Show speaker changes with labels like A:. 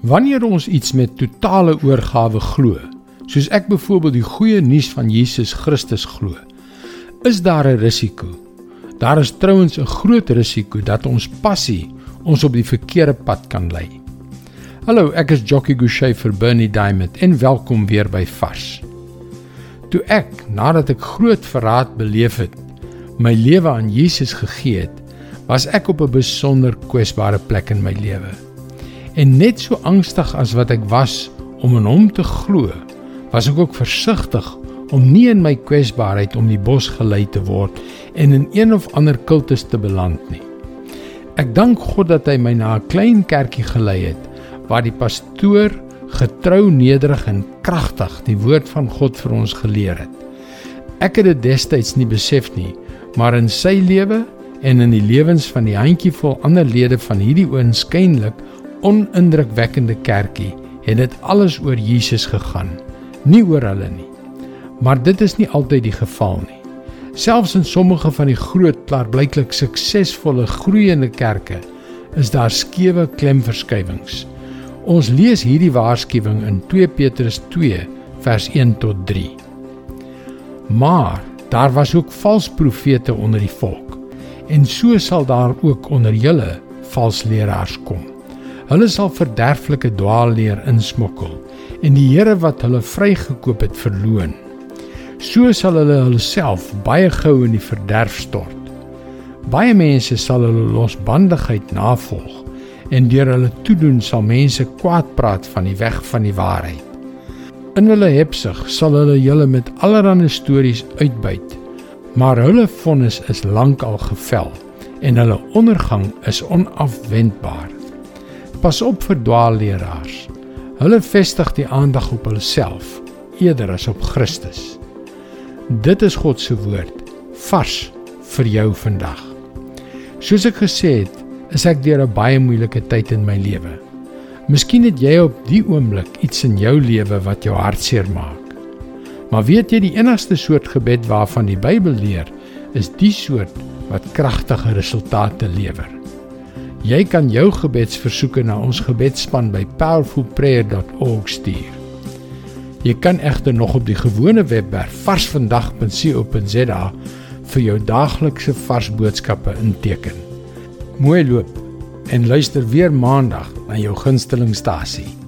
A: Wanneer ons iets met totale oorgawe glo, soos ek byvoorbeeld die goeie nuus van Jesus Christus glo, is daar 'n risiko. Daar is trouens 'n groot risiko dat ons passie ons op die verkeerde pad kan lei. Hallo, ek is Jockey Gouchee vir Bernie Diamond en welkom weer by Vars. Toe ek, nadat ek groot verraad beleef het, my lewe aan Jesus gegee het, was ek op 'n besonder kwesbare plek in my lewe. En net so angstig as wat ek was om in hom te glo, was ek ook versigtig om nie in my kwesbaarheid om die bos gelei te word en in een of ander kultus te beland nie. Ek dank God dat hy my na 'n klein kerkie gelei het waar die pastoor getrou, nederig en kragtig die woord van God vir ons geleer het. Ek het dit destyds nie besef nie, maar in sy lewe en in die lewens van die handjievol ander lede van hierdie oënskynlik onindrukwekkende kerkie het dit alles oor Jesus gegaan, nie oor hulle nie. Maar dit is nie altyd die geval nie. Selfs in sommige van die groot, klaarblyklik suksesvolle groeiende kerke is daar skewe klemverskywings. Ons lees hierdie waarskuwing in 2 Petrus 2 vers 1 tot 3. Maar daar was ook valse profete onder die volk en so sal daar ook onder julle vals leraars kom. Hulle sal verderflike dwaalleer insmokkel en die Here wat hulle vrygekoop het verloon. So sal hulle hulself baie gou in die verderf stort. Baie mense sal hulle losbandigheid navolg en deur hulle toedoen sal mense kwaad praat van die weg van die waarheid. In hulle hebsug sal hulle julle met allerlei stories uitbuit. Maar hulle vonnis is lankal gevel en hulle ondergang is onafwendbaar. Pas op vir dwaalleraars. Hulle vestig die aandag op hulself eerder as op Christus. Dit is God se woord vars vir jou vandag. Soos ek gesê het, is ek deur 'n baie moeilike tyd in my lewe. Miskien het jy op die oomblik iets in jou lewe wat jou hartseer maak. Maar weet jy die enigste soort gebed waarvan die Bybel leer, is die soort wat kragtige resultate lewer. Jy kan jou gebedsversoeke na ons gebedsspan by powerfulprayer.org stuur. Jy kan egter nog op die gewone webwerf varsvandag.co.za vir jou daaglikse vars boodskappe inteken. Mooi loop en luister weer maandag na jou gunstelingstasie.